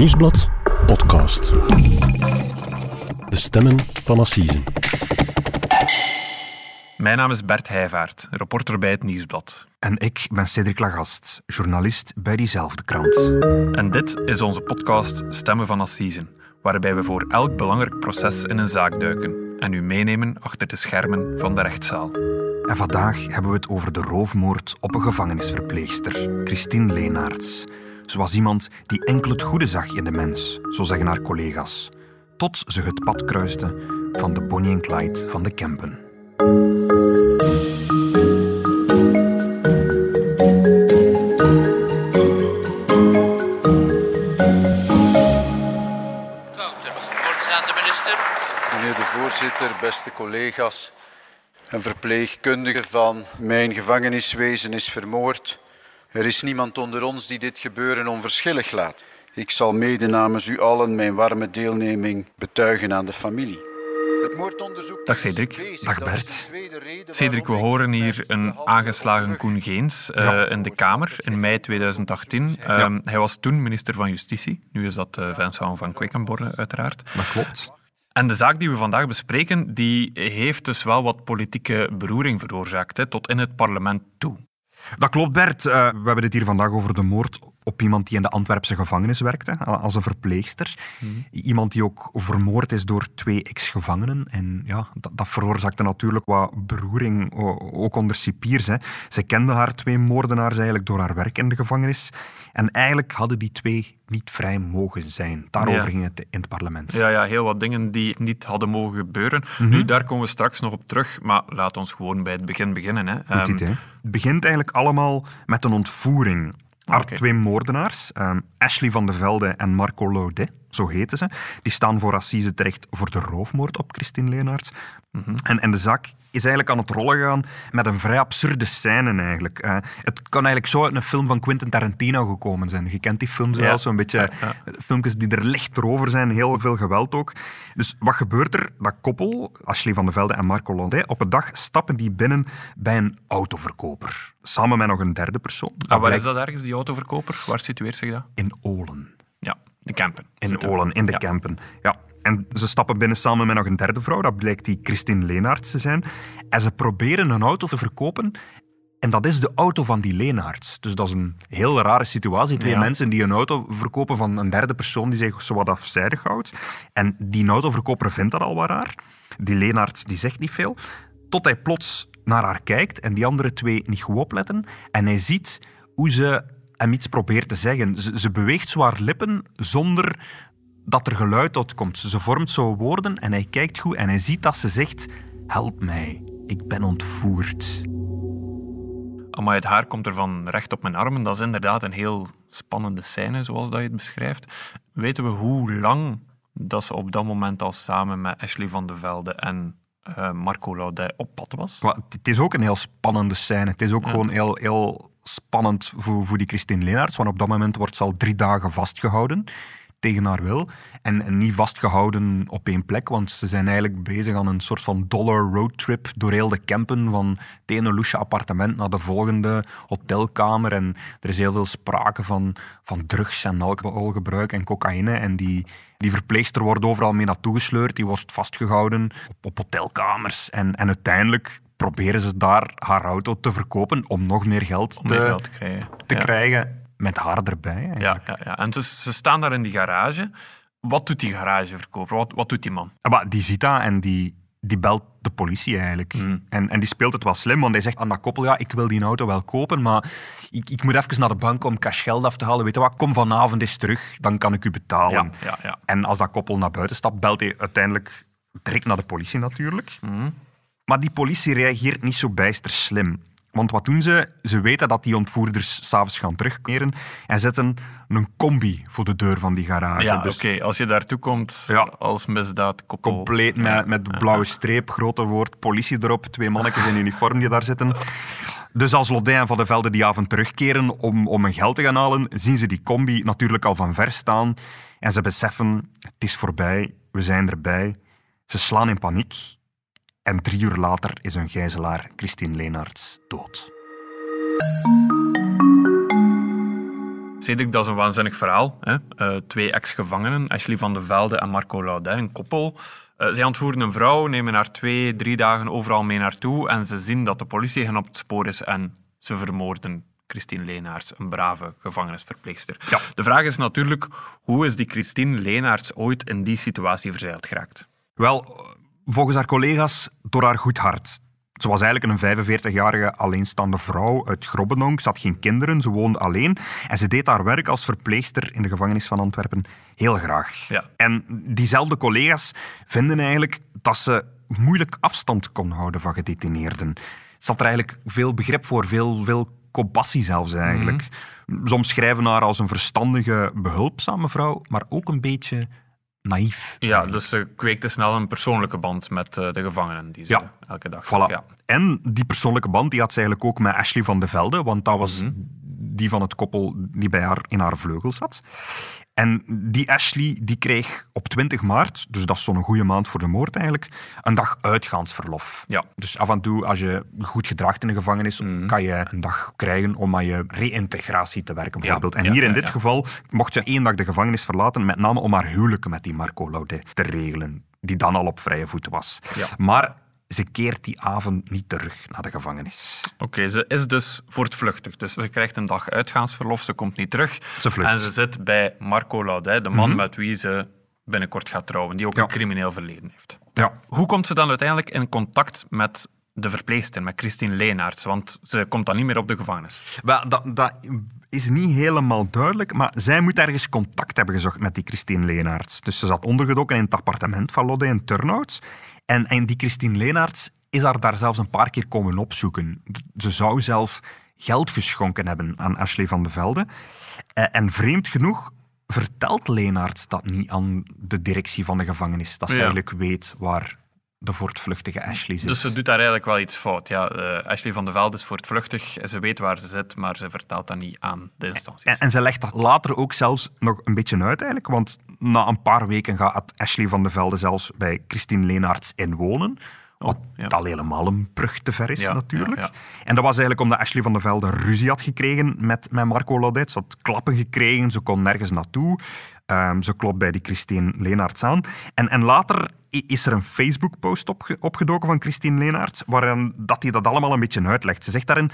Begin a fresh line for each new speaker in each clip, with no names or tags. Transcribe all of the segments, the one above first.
Nieuwsblad podcast. De stemmen van Assisen.
Mijn naam is Bert Heijvaart, reporter bij het Nieuwsblad.
En ik ben Cedric Lagast, journalist bij diezelfde krant.
En dit is onze podcast Stemmen van Assisen, waarbij we voor elk belangrijk proces in een zaak duiken en u meenemen achter de schermen van de rechtszaal.
En vandaag hebben we het over de roofmoord op een gevangenisverpleegster, Christine Leenaerts. Ze was iemand die enkel het goede zag in de mens, zo zeggen haar collega's. Tot ze het pad kruiste van de Bonnie en Clyde van de Kempen.
Meneer de voorzitter, beste collega's. Een verpleegkundige van mijn gevangeniswezen is vermoord. Er is niemand onder ons die dit gebeuren onverschillig laat. Ik zal mede namens u allen mijn warme deelneming betuigen aan de familie. Het moordonderzoek
Dag Cedric.
Dag Bert.
Cedric, we horen hier een aangeslagen Koen Geens eh,
Ja.
in de Kamer in mei 2018. Ehm, Hij was toen minister van Justitie. Nu is dat uh, Vincent van Quickenborne, uiteraard.
Dat klopt.
En de zaak die we vandaag bespreken, die heeft dus wel wat politieke beroering veroorzaakt, hè, tot in het parlement toe.
Dat klopt, Bert. Eh, we hebben het hier vandaag over de moord op iemand die in de Antwerpse gevangenis werkte, als een verpleegster. Iemand die ook vermoord is door twee ex-gevangenen. En ja, dat, dat veroorzaakte natuurlijk wat beroering, ook onder cipiers. Hè. Ze kende haar twee moordenaars eigenlijk door haar werk in de gevangenis. En eigenlijk hadden die twee niet vrij mogen zijn. Daarover
Ja.
ging het in het parlement.
Ja, ja, heel wat dingen die niet hadden mogen gebeuren. Nu, daar komen we straks nog op terug, maar laat ons gewoon bij het begin beginnen. Hè.
Goed
Ehm,
idee. Het begint eigenlijk allemaal met een ontvoering.
Oké.
twee moordenaars, ehm, Ashley van de Velde en Marco Laudet, zo heten ze, die staan voor assise terecht voor de roofmoord op Christine Leenaerts. en, en de zaak is eigenlijk aan het rollen gegaan met een vrij absurde scène eigenlijk. Het kan eigenlijk zo uit een film van Quentin Tarantino gekomen zijn. Je kent die films
Ja.
wel, zo'n beetje
Ja, ja.
filmpjes die er licht erover zijn, heel veel geweld ook. Dus wat gebeurt er? Dat koppel, Ashley van de Velde en Marco Laudet, op een dag stappen die binnen bij een autoverkoper. Samen met nog een derde persoon.
Ah, waar
blijkt
is dat ergens, die autoverkoper? Waar situeert zich dat?
In Olen.
De Kempen.
In. Olen, in de
Ja.
Kempen. Ja. En ze stappen binnen samen met nog een derde vrouw. Dat blijkt die Christine Leenaerts te zijn. En ze proberen een auto te verkopen. En dat is de auto van die Leenaerts. Dus dat is een heel rare situatie. Twee
Ja.
mensen die een auto verkopen van een derde persoon die zich zo wat afzijdig houdt. En die autoverkoper vindt dat al wat raar. Die Leenaerts die zegt niet veel. Tot hij plots naar haar kijkt en die andere twee niet goed opletten. En hij ziet hoe ze hem iets probeert te zeggen. Ze, ze beweegt zo haar lippen zonder dat er geluid uitkomt. Ze vormt zo woorden en hij kijkt goed en hij ziet dat ze zegt: Help mij, ik ben ontvoerd.
Maar het haar komt er van recht op mijn armen. Dat is inderdaad een heel spannende scène, zoals dat je het beschrijft. Weten we hoe lang dat ze op dat moment al samen met Ashley van de Velde en eh, Marco Laudet op pad was?
Maar het is ook een heel spannende scène. Het is ook gewoon heel, heel spannend voor, voor die Christine Leenaerts, want op dat moment wordt ze al drie dagen vastgehouden tegen haar wil. En, niet vastgehouden op één plek, want ze zijn eigenlijk bezig aan een soort van dollar roadtrip door heel de campen, van het ene appartement naar de volgende hotelkamer. En er is heel veel sprake van, van drugs en alcoholgebruik en cocaïne. En die, die verpleegster wordt overal mee naartoe gesleurd, die wordt vastgehouden op, op hotelkamers. En, en uiteindelijk proberen ze daar haar auto te verkopen om nog meer geld
Om
te,
meer geld te krijgen.
te
Ja.
krijgen met haar erbij. eigenlijk.
Ja, ja, ja. En dus, ze staan daar in die garage. Wat doet die garageverkoper? Wat, wat doet die man?
Ah, Maar die ziet dat en die, die belt de politie eigenlijk.
Hmm.
En, en die speelt het wel slim, want hij zegt aan dat koppel, ja, ik wil die auto wel kopen, maar ik, ik moet even naar de bank om cash geld af te halen. Weet je wat, kom vanavond eens terug, dan kan ik u betalen.
Ja, ja.
En als dat koppel naar buiten stapt, belt hij uiteindelijk direct naar de politie natuurlijk.
Mhm.
Maar die politie reageert niet zo bijster slim. Want wat doen ze? Ze weten dat die ontvoerders s'avonds gaan terugkeren en zetten een combi voor de deur van die garage.
Ja,
Dus
oké. Als je daartoe komt
Ja.
als misdaadkoppel...
Compleet met, blauwe streep, grote woord, politie erop, twee mannetjes in uniform die daar zitten. Dus als Lodin en Van de Velde die avond terugkeren om, om hun geld te gaan halen, zien ze die combi natuurlijk al van ver staan. En ze beseffen, het is voorbij, we zijn erbij. Ze slaan in paniek. En drie uur later is hun gijzelaar, Christine Leenaerts, dood.
Cedric, dat is een waanzinnig verhaal. Hè? Uh, twee ex-gevangenen, Ashley van de Velde en Marco Laudet, een koppel. Uh, zij ontvoeren een vrouw, nemen haar twee, drie dagen overal mee naartoe en ze zien dat de politie hen op het spoor is en ze vermoorden Christine Leenaerts, een brave gevangenisverpleegster. Ja. De vraag is natuurlijk, hoe is die Christine Leenaerts ooit in die situatie verzeild geraakt?
Wel, volgens haar collega's door haar goed hart. Ze was eigenlijk een 45-jarige alleenstaande vrouw uit Grobbenonk. Ze had geen kinderen, ze woonde alleen. En ze deed haar werk als verpleegster in de gevangenis van Antwerpen heel graag. Ja. En diezelfde collega's vinden eigenlijk dat ze moeilijk afstand kon houden van gedetineerden. Ze had er eigenlijk veel begrip voor, veel, veel compassie zelfs eigenlijk. Mm Soms schrijven haar als een verstandige, behulpzame vrouw, maar ook een beetje naïef.
Ja, dus ze kweekte snel een persoonlijke band met eh, de gevangenen die ze elke dag
voilà. Ja. En die persoonlijke band die had ze eigenlijk ook met Ashley van de Velde, want dat was mhm. Die van het koppel die bij haar in haar vleugel zat. En die Ashley die kreeg op 20 maart, dus dat is zo'n goede maand voor de moord eigenlijk, een dag uitgaansverlof. Ja. Dus af en toe, als je goed gedraagt in de gevangenis, mhm. kan je een dag krijgen om aan je reïntegratie te werken, bijvoorbeeld. en hier in dit geval mocht ze één dag de gevangenis verlaten, met name om haar huwelijk met die Marco Laudet te regelen, die dan al op vrije voeten was. Maar ze keert die avond niet terug naar de gevangenis.
Oké, ze is dus voortvluchtig. Dus ze krijgt een dag uitgaansverlof, ze komt niet terug.
Ze vlucht.
En ze zit bij Marco Laudet, de man mhm. met wie ze binnenkort gaat trouwen, die ook een crimineel verleden heeft.
Ja.
Hoe komt ze dan uiteindelijk in contact met de verpleegster, met Christine Leenaerts? Want ze komt dan niet meer op de gevangenis.
Wel, dat, dat is niet helemaal duidelijk, maar zij moet ergens contact hebben gezocht met die Christine Leenaerts. Dus ze zat ondergedoken in het appartement van Lodde in Turnhouts. En, en die Christine Leenaerts is haar daar zelfs een paar keer komen opzoeken. Ze zou zelfs geld geschonken hebben aan Ashley van de Velde. Eh, en vreemd genoeg vertelt Leenaerts dat niet aan de directie van de gevangenis. Dat ze eigenlijk weet waar de voortvluchtige Ashley zit.
Dus ze doet daar eigenlijk wel iets fout. Ja, uh, Ashley van de Velde is voortvluchtig. Ze weet waar ze zit, maar ze vertelt dat niet aan de instanties.
En, en, ze legt dat later ook zelfs nog een beetje uit eigenlijk. Want na een paar weken gaat Ashley van de Velde zelfs bij Christine Leenaerts inwonen. Oh, wat ja. al helemaal een brug te ver is, natuurlijk. En dat was eigenlijk omdat Ashley van de Velde ruzie had gekregen met, met Marco Laudet. Ze had klappen gekregen, ze kon nergens naartoe. Um, ze klopt bij die Christine Leenaerts aan. En, en later is er een Facebook-post opgedoken van Christine Leenaerts, waarin dat hij dat allemaal een beetje uitlegt. Ze zegt daarin...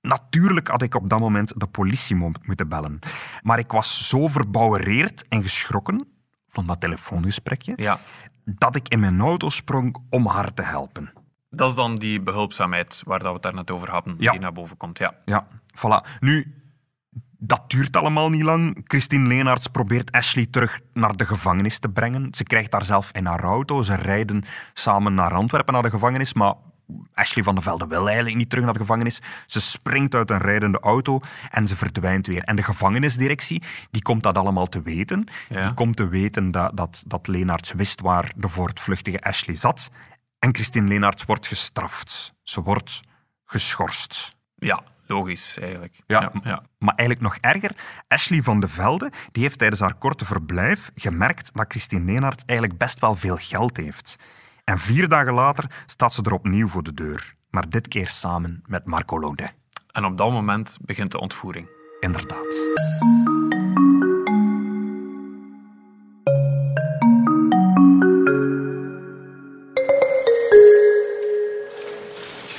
Natuurlijk had ik op dat moment de politie moeten bellen. Maar ik was zo verbouwereerd en geschrokken van dat telefoongesprekje, ja. dat ik in mijn auto sprong om haar te helpen.
Dat is dan die behulpzaamheid waar we het daar net over hadden, die naar boven komt. Ja,
ja voilà. Nu, dat duurt allemaal niet lang. Christine Leenaerts probeert Ashley terug naar de gevangenis te brengen. Ze krijgt daar zelf in haar auto. Ze rijden samen naar Antwerpen, naar de gevangenis. Maar Ashley van de Velde wil eigenlijk niet terug naar de gevangenis. Ze springt uit een rijdende auto en ze verdwijnt weer. En de gevangenisdirectie die komt dat allemaal te weten. Die komt te weten dat, dat, dat Leenaerts wist waar de voortvluchtige Ashley zat. En Christine Leenaerts wordt gestraft. Ze wordt geschorst.
Ja, logisch eigenlijk.
Ja, ja, Maar eigenlijk nog erger, Ashley van de Velde die heeft tijdens haar korte verblijf gemerkt dat Christine Leenaerts eigenlijk best wel veel geld heeft. En vier dagen later staat ze er opnieuw voor de deur. Maar dit keer samen met Marco Laudet.
En op dat moment begint de ontvoering.
Inderdaad.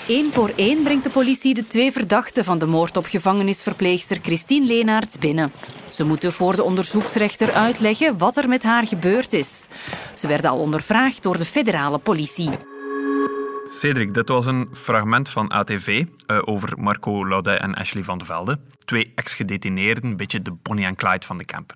Eén voor één brengt de politie de twee verdachten van de moord op gevangenisverpleegster Christine Leenaerts binnen. Ze moeten voor de onderzoeksrechter uitleggen wat er met haar gebeurd is. Ze werden al ondervraagd door de federale politie.
Cedric, dit was een fragment van ATV uh, eh, over Marco Laudet en Ashley van de Velde. Twee ex-gedetineerden, een beetje de Bonnie en Clyde van de camp.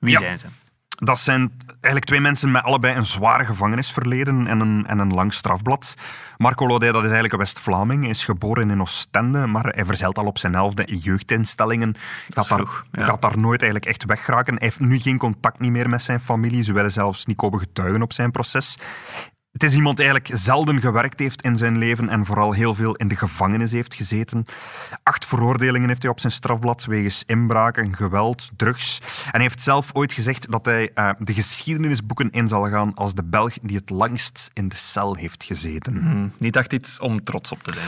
Wie zijn ze?
Dat zijn eigenlijk twee mensen met allebei een zwaar gevangenisverleden en een, en een lang strafblad. Marco Laudet dat is eigenlijk een West-Vlaming, is geboren in Oostende, maar hij verzeilt al op zijn elfde jeugdinstellingen. Gaat daar, gaat daar nooit eigenlijk echt weggeraken. Hij heeft nu geen contact niet meer met zijn familie. Ze willen zelfs niet komen getuigen op zijn proces. Het is iemand die eigenlijk zelden gewerkt heeft in zijn leven en vooral heel veel in de gevangenis heeft gezeten. Acht veroordelingen heeft hij op zijn strafblad wegens inbraken, geweld, drugs. En hij heeft zelf ooit gezegd dat hij uh, de geschiedenisboeken in zal gaan als de Belg die het langst in de cel heeft gezeten.
Hmm, niet echt iets om trots op te zijn.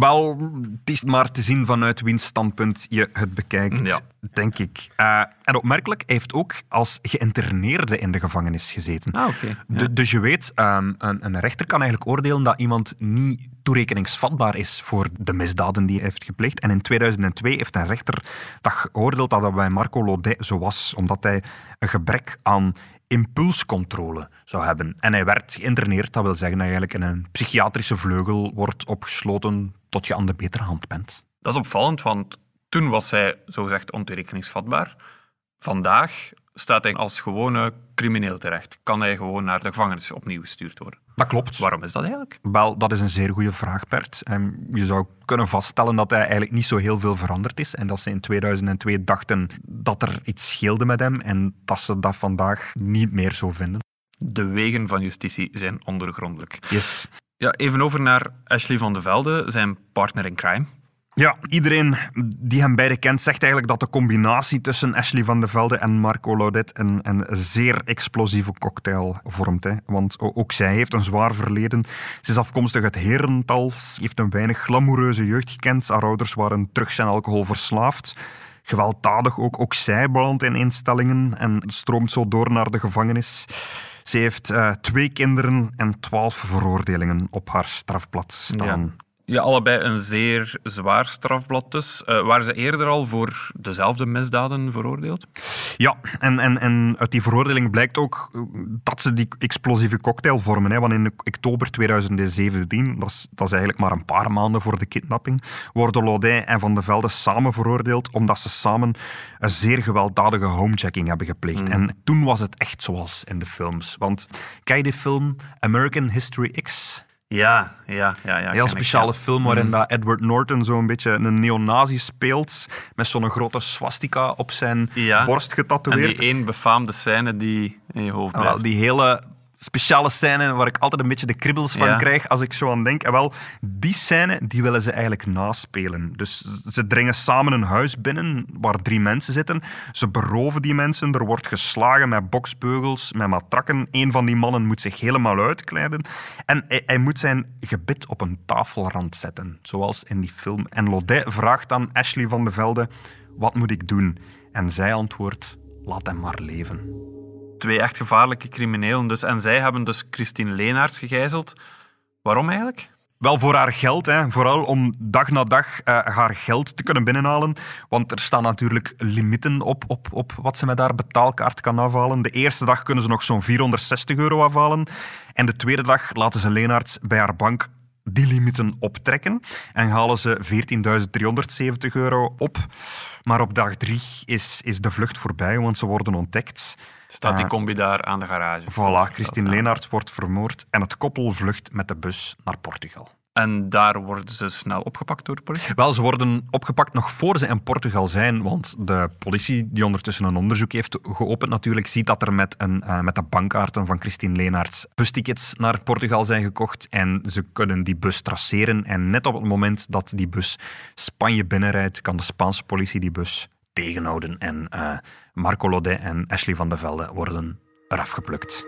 Wel, het is maar te zien vanuit wiens standpunt je het bekijkt,
Ja.
denk ik. Uh, en opmerkelijk, hij heeft ook als geïnterneerde in de gevangenis gezeten.
Ah, oké.
De- dus je weet, ehm, een, een rechter kan eigenlijk oordelen dat iemand niet toerekeningsvatbaar is voor de misdaden die hij heeft gepleegd. En in 2002 heeft een rechter dat geoordeeld dat dat bij Marco Laudet zo was, omdat hij een gebrek aan impulscontrole zou hebben. En hij werd geïnterneerd, dat wil zeggen dat je eigenlijk in een psychiatrische vleugel wordt opgesloten tot je aan de betere hand bent.
Dat is opvallend, want toen was hij zogezegd ontoerekeningsvatbaar. Vandaag staat hij als gewone crimineel terecht. Kan hij gewoon naar de gevangenis opnieuw gestuurd worden.
Dat klopt.
Waarom is dat eigenlijk?
Wel, dat is een zeer goede vraag, Bert. En je zou kunnen vaststellen dat hij eigenlijk niet zo heel veel veranderd is. En dat ze in 2002 dachten dat er iets scheelde met hem en dat ze dat vandaag niet meer zo vinden.
De wegen van justitie zijn ondergrondelijk.
Yes.
Ja, even over naar Ashley van de Velde, zijn partner in crime.
Ja, iedereen die hem beide kent zegt eigenlijk dat de combinatie tussen Ashley van de Velde en Marco Laudet een, een zeer explosieve cocktail vormt. Hè. Want ook zij heeft een zwaar verleden. Ze is afkomstig uit Herental, ze heeft een weinig glamoureuze jeugd gekend. Haar ouders waren drugs en alcohol verslaafd. Gewelddadig ook. Ook zij belandt in instellingen en stroomt zo door naar de gevangenis. Ze heeft eh, twee kinderen en twaalf veroordelingen op haar strafblad staan.
Allebei een zeer zwaar strafblad dus. Eh, waren ze eerder al voor dezelfde misdaden veroordeeld?
Ja, en, en, en uit die veroordeling blijkt ook eh, dat ze die explosieve cocktail vormen. Hè. Want in oktober 2017, dat is, dat is eigenlijk maar een paar maanden voor de kidnapping, worden Laudet en Van de Velde samen veroordeeld omdat ze samen een zeer gewelddadige homejacking hebben gepleegd. En toen was het echt zoals in de films. Want je de film American History X?
Ja, ja, ja. ja
heel
ik,
speciale
ja.
film waarin dat Edward Norton zo'n beetje een neonazi speelt met zo'n grote swastika op zijn
Ja.
borst
En
getatoeëerd.
die één befaamde scène die in je hoofd
Ah,
blijft.
wel, die hele speciale scène waar ik altijd een beetje de kribbels van
Ja.
krijg als ik zo aan denk. En wel, die scène die willen ze eigenlijk naspelen. Dus ze dringen samen een huis binnen waar drie mensen zitten. Ze beroven die mensen. Er wordt geslagen met boksbeugels, met matrakken. Een van die mannen moet zich helemaal uitkleiden. En hij, hij moet zijn gebit op een tafelrand zetten, zoals in die film. En Laudet vraagt aan Ashley van de Velde, wat moet ik doen? En zij antwoordt, laat hem maar leven.
Twee echt gevaarlijke criminelen dus. En zij hebben dus Christine Leenaerts gegijzeld. Waarom eigenlijk?
Wel voor haar geld, hè. vooral om dag na dag eh, haar geld te kunnen binnenhalen. Want er staan natuurlijk limieten op, op, op wat ze met haar betaalkaart kan afhalen. De eerste dag kunnen ze nog zo'n 460 euro afhalen. En de tweede dag laten ze Leenaerts bij haar bank die limieten optrekken. En halen ze 14.370 euro op. Maar op dag drie is, is de vlucht voorbij, want ze worden ontdekt.
Staat die
Eh,
combi daar aan de garage?
Voilà, Christine Leenaerts wordt vermoord en het koppel vlucht met de bus naar Portugal.
En daar worden ze snel opgepakt door de politie?
Wel, ze worden opgepakt nog voor ze in Portugal zijn, want de politie, die ondertussen een onderzoek heeft geopend natuurlijk, ziet dat er met, een, eh, met de bankkaarten van Christine Leenaerts bustickets naar Portugal zijn gekocht en ze kunnen die bus traceren. En net op het moment dat die bus Spanje binnenrijdt, kan de Spaanse politie die bus tegenhouden en eh, Marco Laudet en Ashley van de Velde worden eraf geplukt.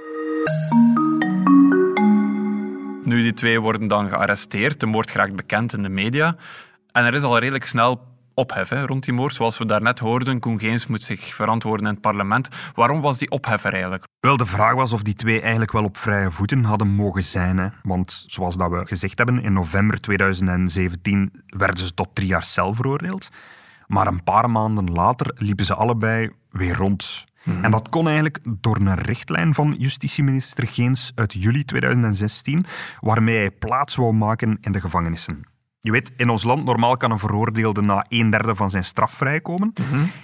Nu, die twee worden dan gearresteerd. De moord geraakt bekend in de media. En er is al redelijk snel ophef hè, rond die moord. Zoals we daarnet hoorden, Koen Geens moet zich verantwoorden in het parlement. Waarom was die ophef er eigenlijk?
Wel, de vraag was of die twee eigenlijk wel op vrije voeten hadden mogen zijn. Hè. Want zoals dat we gezegd hebben, in november 2017 werden ze tot drie jaar cel veroordeeld. Maar een paar maanden later liepen ze allebei weer rond. En dat kon eigenlijk door een richtlijn van justitieminister Geens uit juli 2016, waarmee hij plaats wou maken in de gevangenissen. Je weet, in ons land normaal kan een veroordeelde na een derde van zijn straf vrijkomen.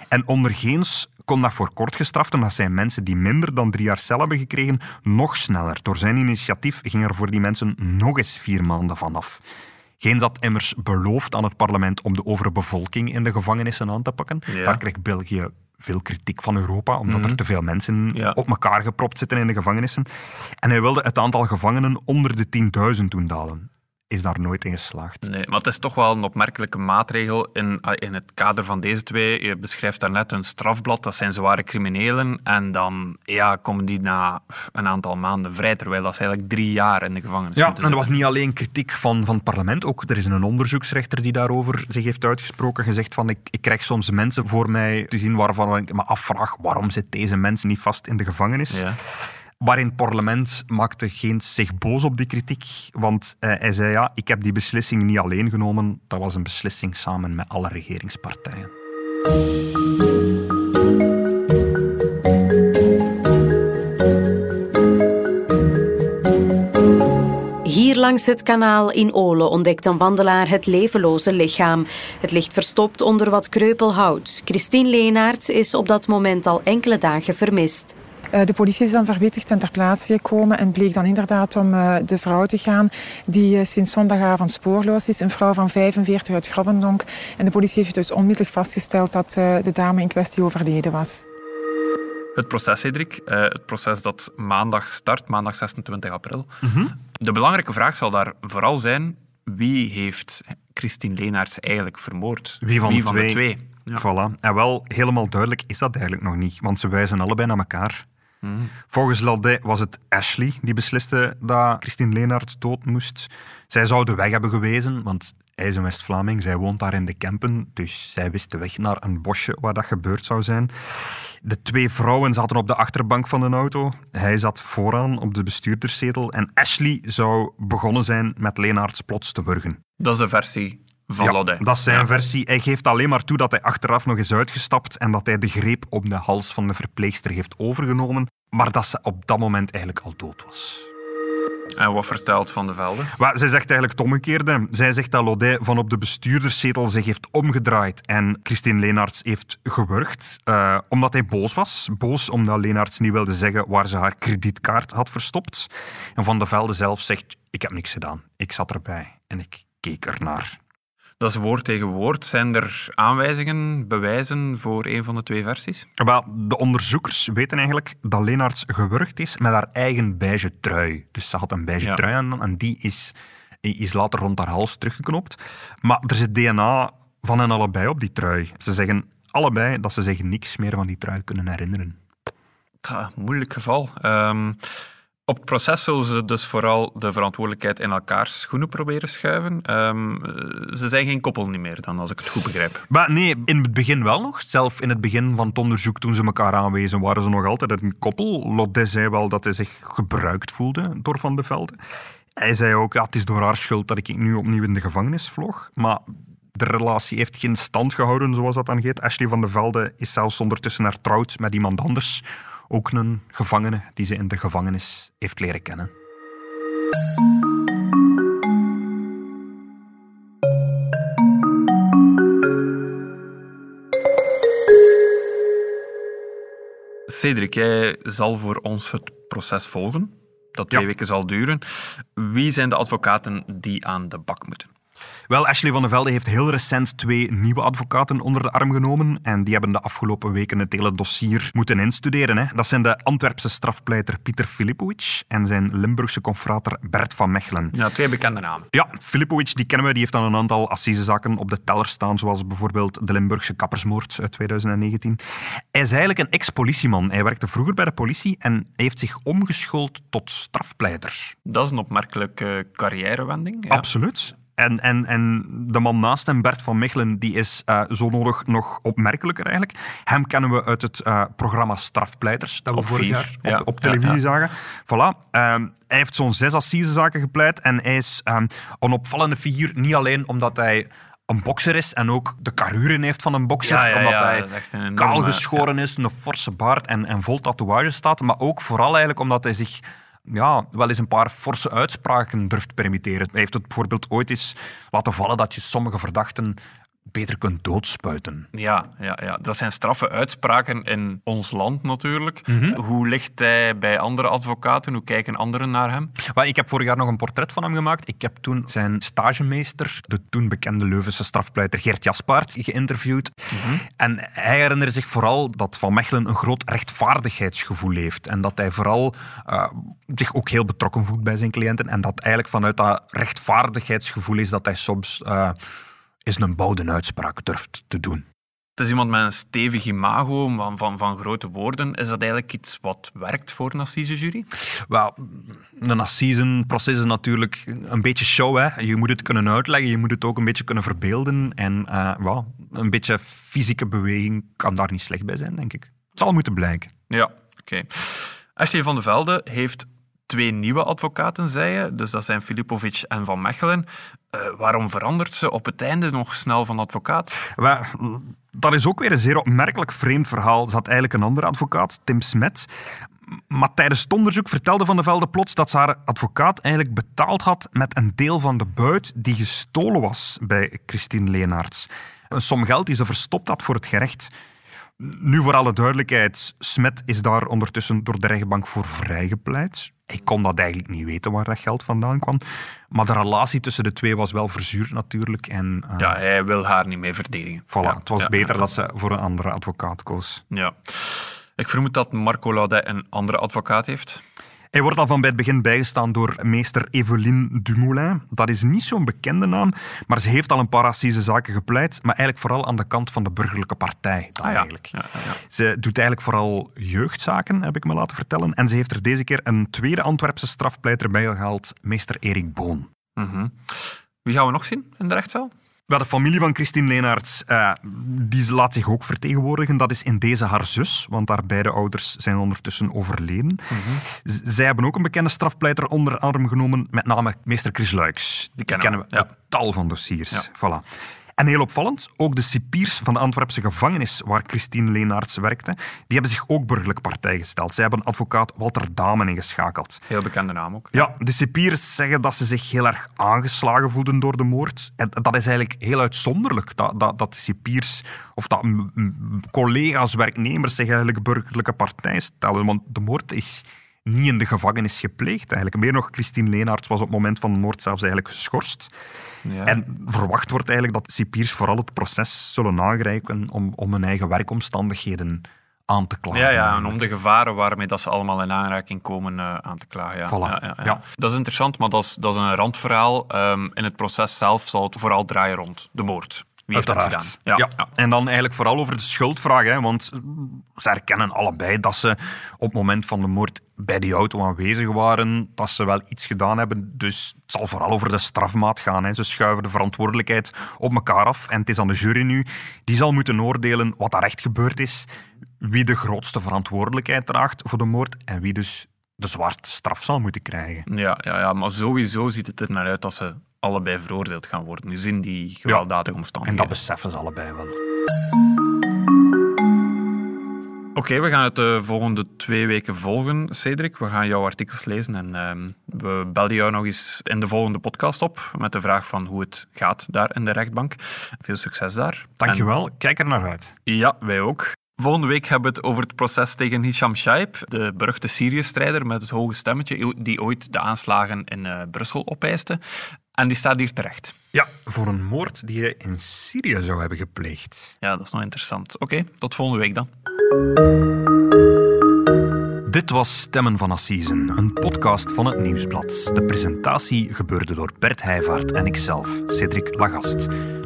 En onder Geens kon dat voor kortgestraften, dat zijn mensen die minder dan drie jaar cel hebben gekregen, nog sneller. Door zijn initiatief ging er voor die mensen nog eens vier maanden vanaf. Geens had immers beloofd aan het parlement om de overbevolking in de gevangenissen aan te pakken.
Ja.
Daar kreeg België veel kritiek van Europa, omdat
Mhm.
er te veel mensen
Ja.
op elkaar gepropt zitten in de gevangenissen. En hij wilde het aantal gevangenen onder de 10.000 doen dalen. Is daar nooit in geslaagd.
Nee, maar het is toch wel een opmerkelijke maatregel in, ah, in het kader van deze twee. Je beschrijft daarnet een strafblad, dat zijn zware criminelen. En dan ja, komen die na een aantal maanden vrij, terwijl dat ze eigenlijk drie jaar in de gevangenis
Ja,
moeten
en er was niet alleen kritiek van, van het parlement, ook er is een onderzoeksrechter die daarover zich heeft uitgesproken, gezegd van ik, ik krijg soms mensen voor mij te zien waarvan ik me afvraag waarom zit deze mens niet vast in de gevangenis.
Ja.
Waarin het parlement maakte geen zich boos op die kritiek, want eh, hij zei ja, ik heb die beslissing niet alleen genomen, dat was een beslissing samen met alle regeringspartijen.
Hier langs het kanaal in Ole ontdekt een wandelaar het levenloze lichaam. Het ligt verstopt onder wat kreupelhout. Christine Leenaerts is op dat moment al enkele dagen vermist.
Eh, De politie is dan verwittigd en ter plaatse gekomen en bleek dan inderdaad om eh, de vrouw te gaan die eh, sinds zondagavond spoorloos is. Een vrouw van 45 uit Grobbendonk. En de politie heeft dus onmiddellijk vastgesteld dat eh, de dame in kwestie overleden was.
Het proces, Cedric. Eh, het proces dat maandag start, maandag 26 april. De belangrijke vraag zal daar vooral zijn, wie heeft Christine Leenaerts eigenlijk vermoord?
Wie van de
de
twee?
twee? Ja.
Voilà. En wel, helemaal duidelijk is dat eigenlijk nog niet, want ze wijzen allebei naar elkaar. Volgens Laudet was het Ashley die besliste dat Christine Leenaerts dood moest. Zij zou de weg hebben gewezen, want hij is een West-Vlaming, zij woont daar in de Kempen, dus zij wist de weg naar een bosje waar dat gebeurd zou zijn. De twee vrouwen zaten op de achterbank van de auto. Hij zat vooraan op de bestuurderszetel en Ashley zou begonnen zijn met Leenaerts plots te wurgen.
Dat is de versie van
Ja, dat is zijn
Ja.
versie. Hij geeft alleen maar toe dat hij achteraf nog is uitgestapt en dat hij de greep op de hals van de verpleegster heeft overgenomen, maar dat ze op dat moment eigenlijk al dood was.
En wat vertelt Van de Velde?
Maar zij zegt eigenlijk het omgekeerde. Zij zegt dat Laudet van op de bestuurderszetel zich heeft omgedraaid en Christine Leenaerts heeft gewurgd, eh, omdat hij boos was. Boos omdat Leenaerts niet wilde zeggen waar ze haar kredietkaart had verstopt. En Van de Velde zelf zegt, ik heb niks gedaan. Ik zat erbij en ik keek ernaar.
Dat is woord tegen woord. Zijn er aanwijzingen, bewijzen voor een van de twee versies?
Wel, de onderzoekers weten eigenlijk dat Leenaerts gewurgd is met haar eigen beige trui. Dus ze had een beige
Ja.
trui aan en die is, is later rond haar hals teruggeknopt. Maar er zit DNA van hen allebei op die trui. Ze zeggen allebei dat ze zich niks meer van die trui kunnen herinneren.
Ja, moeilijk geval. Ehm, op het proces zullen ze dus vooral de verantwoordelijkheid in elkaars schoenen proberen schuiven. Ehm, eh, ze zijn geen koppel niet meer, dan, als ik het goed begrijp.
Maar nee, in het begin wel nog. Zelf in het begin van het onderzoek, toen ze elkaar aanwezen, waren ze nog altijd een koppel. Laudet zei wel dat hij zich gebruikt voelde door Van de Velde. Hij zei ook, ja, het is door haar schuld dat ik nu opnieuw in de gevangenis vloog. Maar de relatie heeft geen stand gehouden, zoals dat dan heet. Ashley van de Velde is zelfs ondertussen hertrouwd met iemand anders. Ook een gevangene die ze in de gevangenis heeft leren kennen.
Cedric, jij zal voor ons het proces volgen. Dat twee
Ja.
weken zal duren. Wie zijn de advocaten die aan de bak moeten?
Wel, Ashley van der Velde heeft heel recent twee nieuwe advocaten onder de arm genomen. En die hebben de afgelopen weken het hele dossier moeten instuderen. Hè. Dat zijn de Antwerpse strafpleiter Pieter Filipovic en zijn Limburgse confrater Bert van Mechelen.
Ja, twee bekende namen.
Ja, Filipovic, die kennen we, die heeft dan een aantal assisezaken op de teller staan, zoals bijvoorbeeld de Limburgse kappersmoord uit 2019. Hij is eigenlijk een ex-politieman. Hij werkte vroeger bij de politie en heeft zich omgeschoold tot strafpleiter.
Dat is een opmerkelijke carrièrewending. Ja.
Absoluut. En, en, en de man naast hem, Bert van Mechelen, die is eh, zo nodig nog opmerkelijker eigenlijk. Hem kennen we uit het eh, programma Strafpleiters, dat we
Op
vorig
vier,
jaar op,
ja.
op televisie
Ja,
zagen. Voilà. Ehm, hij heeft zo'n zes assisezaken gepleit en hij is ehm, een opvallende figuur, niet alleen omdat hij een bokser is en ook de carruren heeft van een bokser,
Ja, ja,
omdat
ja,
hij
enorme-
kaal geschoren is, een forse baard en, en vol tatoeages staat, maar ook vooral eigenlijk omdat hij zich ja, wel eens een paar forse uitspraken durft permitteren. Hij heeft het bijvoorbeeld ooit eens laten vallen dat je sommige verdachten beter kunt doodspuiten.
Ja, ja, ja, dat zijn straffe uitspraken in ons land natuurlijk.
Mhm.
Hoe ligt hij bij andere advocaten? Hoe kijken anderen naar hem?
Maar ik heb vorig jaar nog een portret van hem gemaakt. Ik heb toen zijn stagemeester, de toen bekende Leuvense strafpleiter Geert Jaspaert, geïnterviewd. En hij herinnerde zich vooral dat Van Mechelen een groot rechtvaardigheidsgevoel heeft. En dat hij vooral eh, zich ook heel betrokken voelt bij zijn cliënten. En dat eigenlijk vanuit dat rechtvaardigheidsgevoel is dat hij soms uh, eens een bouwde uitspraak durft te doen.
Het is iemand met een stevig imago van, van, van grote woorden. Is dat eigenlijk iets wat werkt voor een assisejury?
Wel, een assisenproces is natuurlijk een beetje show. Hè. Je moet het kunnen uitleggen, je moet het ook een beetje kunnen verbeelden. En uh, een beetje fysieke beweging kan daar niet slecht bij zijn, denk ik. Het zal moeten blijken.
Ja, oké. Okay. Ashley van de Velde heeft twee nieuwe advocaten, zei je. Dus dat zijn Filipovic en Van Mechelen. Uh, waarom verandert ze op het einde nog snel van advocaat?
Dat is ook weer een zeer opmerkelijk vreemd verhaal. Had eigenlijk een andere advocaat, Tim Smet. Maar tijdens het onderzoek vertelde Van de Velde plots dat ze haar advocaat eigenlijk betaald had met een deel van de buit die gestolen was bij Christine Leenaerts. Een som geld die ze verstopt had voor het gerecht. Nu voor alle duidelijkheid, Smet is daar ondertussen door de rechtbank voor vrijgepleit. Ik kon dat eigenlijk niet weten waar dat geld vandaan kwam. Maar de relatie tussen de twee was wel verzuurd natuurlijk. En,
uh, ja, hij wil haar niet meer verdedigen.
Voilà,
ja,
het was
ja,
beter
ja.
dat ze voor een andere advocaat koos.
Ja. Ik vermoed dat Marco Laudet een andere advocaat heeft.
Hij wordt al van bij het begin bijgestaan door meester Eveline Dumoulin. Dat is niet zo'n bekende naam, maar ze heeft al een paar assise zaken gepleit, maar eigenlijk vooral aan de kant van de burgerlijke partij. Dan
ah, ja.
eigenlijk.
Ja, ja,
ze doet eigenlijk vooral jeugdzaken, heb ik me laten vertellen. En ze heeft er deze keer een tweede Antwerpse strafpleiter bij gehaald, meester Erik Boon.
Mm -hmm. Wie gaan we nog zien in de rechtszaal?
Wel, de familie van Christine Leenaerts uh, die laat zich ook vertegenwoordigen. Dat is in deze haar zus, want haar beide ouders zijn ondertussen overleden. Mm -hmm. Zij hebben ook een bekende strafpleiter onder arm genomen, met name meester Chris Luiks. Die kennen, kennen we
ja.
uit tal van dossiers.
Ja.
Voilà. En heel opvallend, ook de cipiers van de Antwerpse gevangenis waar Christine Leenaerts werkte, die hebben zich ook burgerlijk partij gesteld. Zij hebben advocaat Walter Damen ingeschakeld.
Heel bekende naam ook.
Ja, de cipiers zeggen dat ze zich heel erg aangeslagen voelden door de moord. En dat is eigenlijk heel uitzonderlijk, dat, dat, dat de cipiers of dat collega's, werknemers zich eigenlijk burgerlijke partij stellen. Want de moord is niet in de gevangenis gepleegd eigenlijk. Meer nog, Christine Leenaerts was op het moment van de moord zelfs eigenlijk geschorst.
Ja.
En verwacht wordt eigenlijk dat cipiers vooral het proces zullen aangrijpen om, om hun eigen werkomstandigheden aan te klagen.
Ja, ja, en om de gevaren waarmee dat ze allemaal in aanraking komen uh, aan te klagen. Ja.
Voilà.
Ja,
ja.
Dat is interessant, maar dat is, dat is een randverhaal. Um, in het proces zelf zal het vooral draaien rond de moord. Wie heeft dat gedaan?
Ja. Ja. En dan eigenlijk vooral over de schuldvraag. Hè, want ze erkennen allebei dat ze op het moment van de moord bij die auto aanwezig waren. Dat ze wel iets gedaan hebben. Dus het zal vooral over de strafmaat gaan. Hè. Ze schuiven de verantwoordelijkheid op elkaar af. En het is aan de jury nu. Die zal moeten oordelen wat daar echt gebeurd is. Wie de grootste verantwoordelijkheid draagt voor de moord. En wie dus de zwaarste straf zal moeten krijgen.
Ja, ja, ja, maar sowieso ziet het er naar uit dat ze allebei veroordeeld gaan worden. Dus in die gewelddadige
En
omstandigheden.
dat beseffen ze allebei wel.
Oké, we gaan het de volgende twee weken volgen, Cedric. We gaan jouw artikels lezen en ehm, we belden jou nog eens in de volgende podcast op met de vraag van hoe het gaat daar in de rechtbank. Veel succes daar.
Dankjewel, kijk er naar uit.
En, ja, wij ook. Volgende week hebben we het over het proces tegen Hisham Shaib, de beruchte Syrië-strijder met het hoge stemmetje die ooit de aanslagen in uh, Brussel opeiste. En die staat hier terecht.
Ja, voor een moord die je in Syrië zou hebben gepleegd.
Ja, dat is nog interessant. Oké, okay, tot volgende week dan.
Dit was Stemmen van Assisen, een podcast van het Nieuwsblad. De presentatie gebeurde door Bert Heijvaart en ikzelf, Cedric Lagast.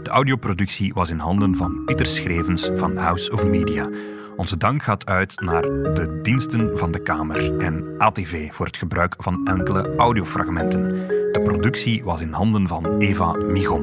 De audioproductie was in handen van Pieter Schrevens van House of Media. Onze dank gaat uit naar de diensten van de Kamer en ATV voor het gebruik van enkele audiofragmenten. De productie was in handen van Eva Migon.